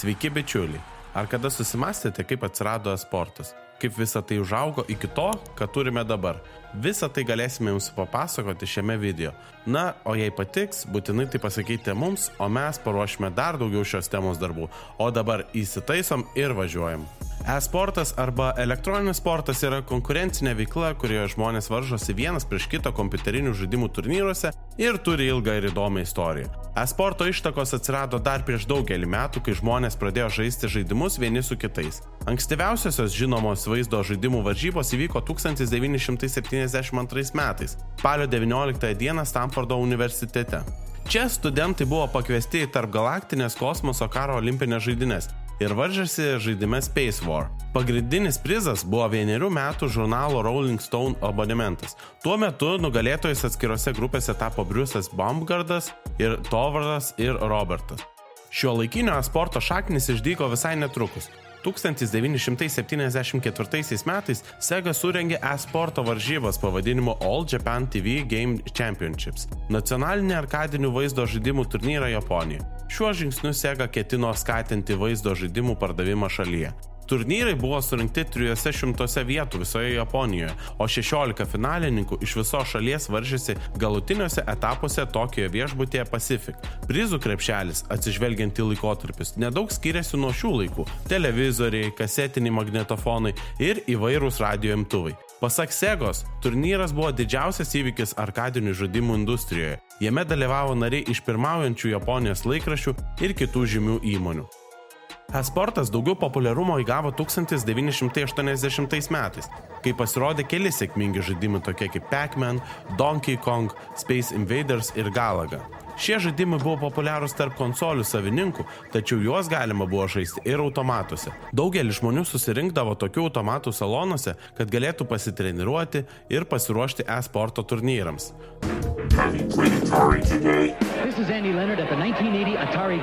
Sveiki bičiuliai. Ar kada susimastėte, kaip atsirado sportas? Kaip visa tai užaugo iki to, ką turime dabar? Visą tai galėsime jums papasakoti šiame video. Na, o jei patiks, būtinai tai pasakykite mums, o mes paruošime dar daugiau šios temos darbų. O dabar įsitaisom ir važiuojam. E-sportas arba elektroninis sportas yra konkurencinė veikla, kurioje žmonės varžosi vienas prieš kitą kompiuterinių žaidimų turnyruose ir turi ilgą ir įdomią istoriją. E-sporto ištakos atsirado dar prieš daugelį metų, kai žmonės pradėjo žaisti žaidimus vieni su kitais. Ankstyviausiosios žinomos vaizdo žaidimų varžybos įvyko 1972 metais, spalio 19 dieną Stanfordo universitete. Čia studentai buvo pakviesti į tarpgalaktinės kosmoso karo olimpinės žaidynės ir varžėsi žaidime Space War. Pagrindinis prizas buvo vienerių metų žurnalo Rolling Stone abonementas. Tuo metu nugalėtojais atskirose grupėse tapo Briusas Baumgardas ir Tovaras ir Robertas. Šio laikinio sporto šaknis išdygo visai netrukus. 1974 metais Sega surengė e-sporto varžybas pavadinimu All Japan TV Game Championships - nacionalinį arkadinių vaizdo žaidimų turnyrą Japonijoje. Šiuo žingsniu Sega ketino skatinti vaizdo žaidimų pardavimą šalyje. Turnyrai buvo surinkti 300 vietų visoje Japonijoje, o 16 finalininkų iš visos šalies varžėsi galutiniuose etapuose Tokijoje viešbutėje Pacific. Prizų krepšelis, atsižvelgiant į laikotarpius, nedaug skiriasi nuo šių laikų - televizoriai, kasetiniai magnetofonai ir įvairūs radio imtuvai. Pasak Segos, turnyras buvo didžiausias įvykis arkadinių žaidimų industrijoje. Jame dalyvavo nariai iš pirmaujančių Japonijos laikraščių ir kitų žymių įmonių. E-sportas daugiau populiarumo įgavo 1980 metais, kai pasirodė keli sėkmingi žaidimai tokie kaip Pac-Man, Donkey Kong, Space Invaders ir Galaga. Šie žaidimai buvo populiarūs tarp konsolių savininkų, tačiau juos galima buvo žaisti ir automatuose. Daugelis žmonių susirinkdavo tokių automatų salonuose, kad galėtų pasitreniruoti ir pasiruošti e-sporto turnyrams. Atari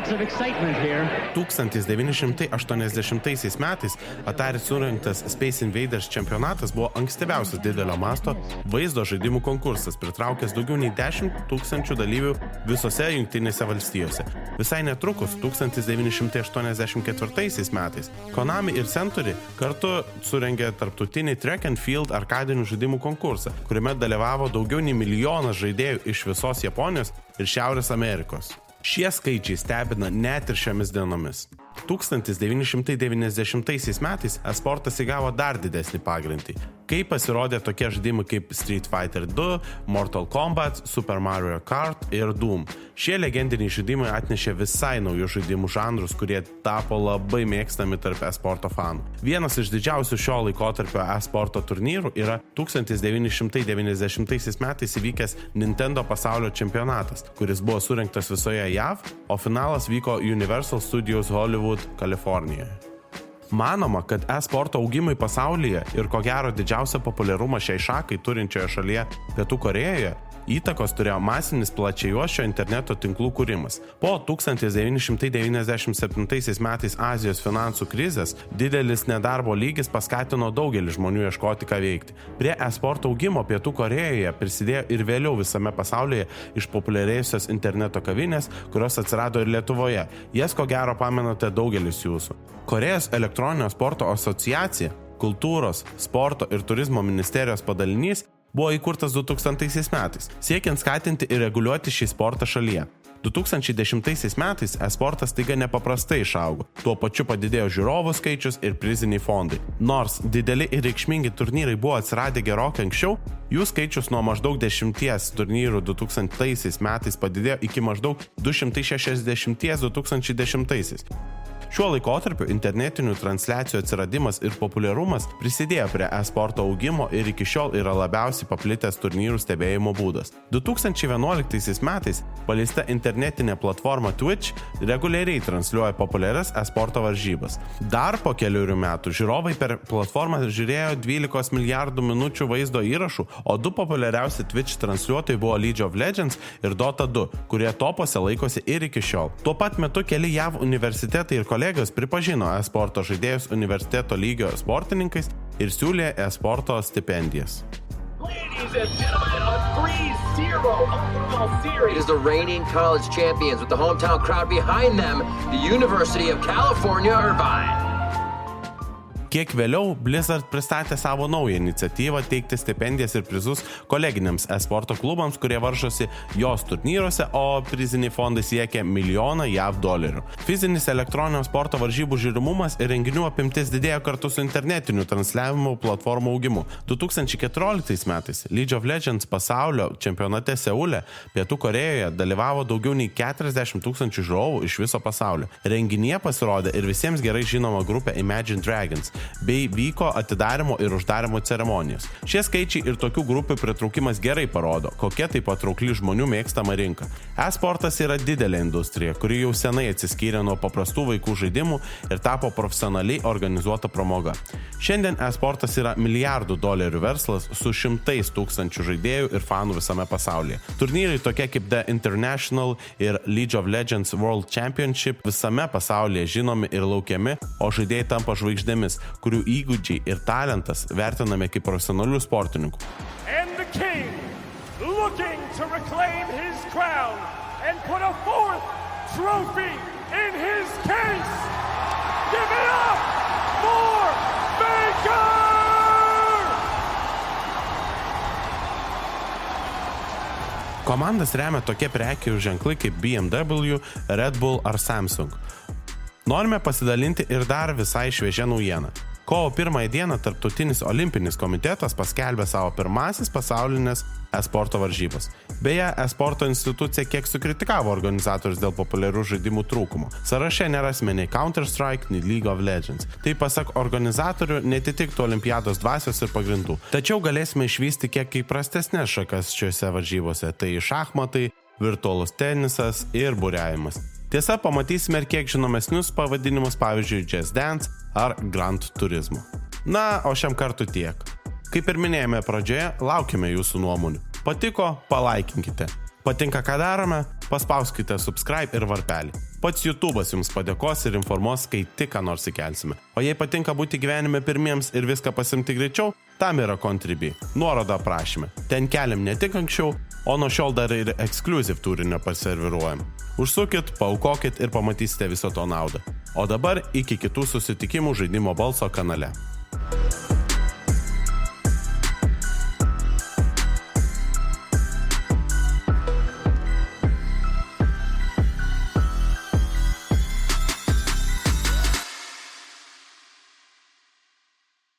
1980 Atari Games. Lots of excitement here. 1980 metais Atari surinktas Space Invaders čempionatas buvo ankstyviausias didelio masto vaizdo žaidimų konkursas, pritraukęs daugiau nei 10 tūkstančių dalyvių visose Junktinėse valstijose. Visai netrukus, 1984 metais, Konami ir Century kartu surengė tarptautinį Track and Field arkadinių žaidimų konkursą, kuriame dalyvavo daugiau nei milijonas žaidėjų iš visos Japonijos ir Šiaurės Amerikos. Šie skaičiai stebina net ir šiomis dienomis. 1990 metais esportas įgavo dar didesnį pagreitį, kai pasirodė tokie žaidimai kaip Street Fighter 2, Mortal Kombat, Super Mario Kart ir Doom. Šie legendiniai žaidimai atnešė visai naujus žaidimų žanrus, kurie tapo labai mėgstami tarp esporto fanų. Vienas iš didžiausių šio laikotarpio esporto turnyrų yra 1990 metais įvykęs Nintendo pasaulio čempionatas, kuris buvo surinktas visoje JAV, o finalas vyko Universal Studios Hollywood, Kalifornijoje. Manoma, kad e-sporto augimai pasaulyje ir ko gero didžiausią populiarumą šiai šakai turinčioje šalyje Pietų Korejoje įtakos turėjo masinis plačiajuošio interneto tinklų kūrimas. Po 1997 metais Azijos finansų krizės didelis nedarbo lygis paskatino daugelį žmonių ieškoti ką veikti. Prie e-sporto augimo Pietų Korejoje prisidėjo ir vėliau visame pasaulyje išpopuliarėjusios interneto kavinės, kurios atsirado ir Lietuvoje. Jas ko gero pamenate daugelis jūsų. Korejos elektroninio sporto asociacija kultūros, sporto ir turizmo ministerijos padalinys buvo įkurtas 2000 metais, siekiant skatinti ir reguliuoti šį sportą šalyje. 2010 metais esportas taiga nepaprastai išaugo, tuo pačiu padidėjo žiūrovų skaičius ir priziniai fondai. Nors dideli ir reikšmingi turnyrai buvo atsiradę gerokai anksčiau, jų skaičius nuo maždaug 10 turnyrų 2000 metais padidėjo iki maždaug 260 2010. Šiuo laikotarpiu internetinių transliacijų atsiradimas ir populiarumas prisidėjo prie e-sporto augimo ir iki šiol yra labiausiai paplitęs turnyrų stebėjimo būdas. 2011 metais paleista internetinė platforma Twitch reguliariai transliuoja populiarias e-sporto varžybas. Dar po keliurių metų žiūrovai per platformą žiūrėjo 12 milijardų minučių vaizdo įrašų, o du populiariausi Twitch transliuotojai buvo League of Legends ir Dota 2, kurie topose laikosi ir iki šiol. Tuo pat metu keli JAV universitetai ir kolegijos kolegos pripažino e-sporto žaidėjus universiteto lygio sportininkais ir siūlė e-sporto stipendijas. Ladies and gentlemen, a 3-0 overall series. It is the reigning college champions with the hometown crowd behind them, the University of California, Irvine. Kiek vėliau Blizzard pristatė savo naują iniciatyvą teikti stipendijas ir prizus koleginiams e-sporto klubams, kurie varžosi jos turnyruose, o priziniai fondai siekia milijoną JAV dolerių. Fizinis elektroninio sporto varžybų žiūrimumas ir renginių apimtis didėjo kartu su internetiniu transliavimo platformų augimu. 2014 metais League of Legends pasaulio čempionate Seule, Pietų Korejoje dalyvavo daugiau nei 40 tūkstančių žiūrovų iš viso pasaulio. Renginyje pasirodė ir visiems gerai žinoma grupė Imagine Dragons bei vyko atidarimo ir uždarimo ceremonijos. Šie skaičiai ir tokių grupių pritraukimas gerai parodo, kokia tai patraukli žmonių mėgstama rinka. E-sportas yra didelė industrija, kuri jau senai atsiskyrė nuo paprastų vaikų žaidimų ir tapo profesionaliai organizuota pramoga. Šiandien e-sportas yra milijardų dolerių verslas su šimtais tūkstančių žaidėjų ir fanų visame pasaulyje. Turnyrai tokie kaip The International ir League of Legends World Championship visame pasaulyje žinomi ir laukiami, o žaidėjai tampa žvaigždėmis, kurių įgūdžiai ir talentas vertinami kaip profesionalių sportininkų. King! Komandas remia tokie prekių ženklai kaip BMW, Red Bull ar Samsung. Norime pasidalinti ir dar visai šviežią naujieną. Kovo pirmąją dieną Tarptautinis olimpinis komitetas paskelbė savo pirmasis pasaulinės e-sporto varžybas. Beje, e-sporto institucija kiek sukritikavo organizatorius dėl populiarių žaidimų trūkumo. Saraše nerasime nei Counter-Strike, nei League of Legends. Tai pasak organizatorių netitiktų olimpiados dvasios ir pagrindų. Tačiau galėsime išvysti kiek įprastesnės šakas šiuose varžybose - tai šachmatai, virtualus tenisas ir būriavimas. Tiesa, pamatysime ir kiek žinomesnius pavadinimus, pavyzdžiui, Jazz Dance ar Grand Turismo. Na, o šiam kartu tiek. Kaip ir minėjome pradžioje, laukime jūsų nuomonių. Patiko, palaikinkite. Patinka, ką darome, paspauskite subscribe ir varpelį. Pats YouTube'as jums padėkos ir informuos, kai tik ką nors įkelsime. O jei patinka būti gyvenime pirmiems ir viską pasimti greičiau, tam yra Contribui. Nuoroda aprašyme. Ten keliam ne tik anksčiau, o nuo šiol dar ir ekskluziv turinio paserviruojam. Užsukit, paukokit ir pamatysite viso to naudą. O dabar iki kitų susitikimų žaidimo balso kanale.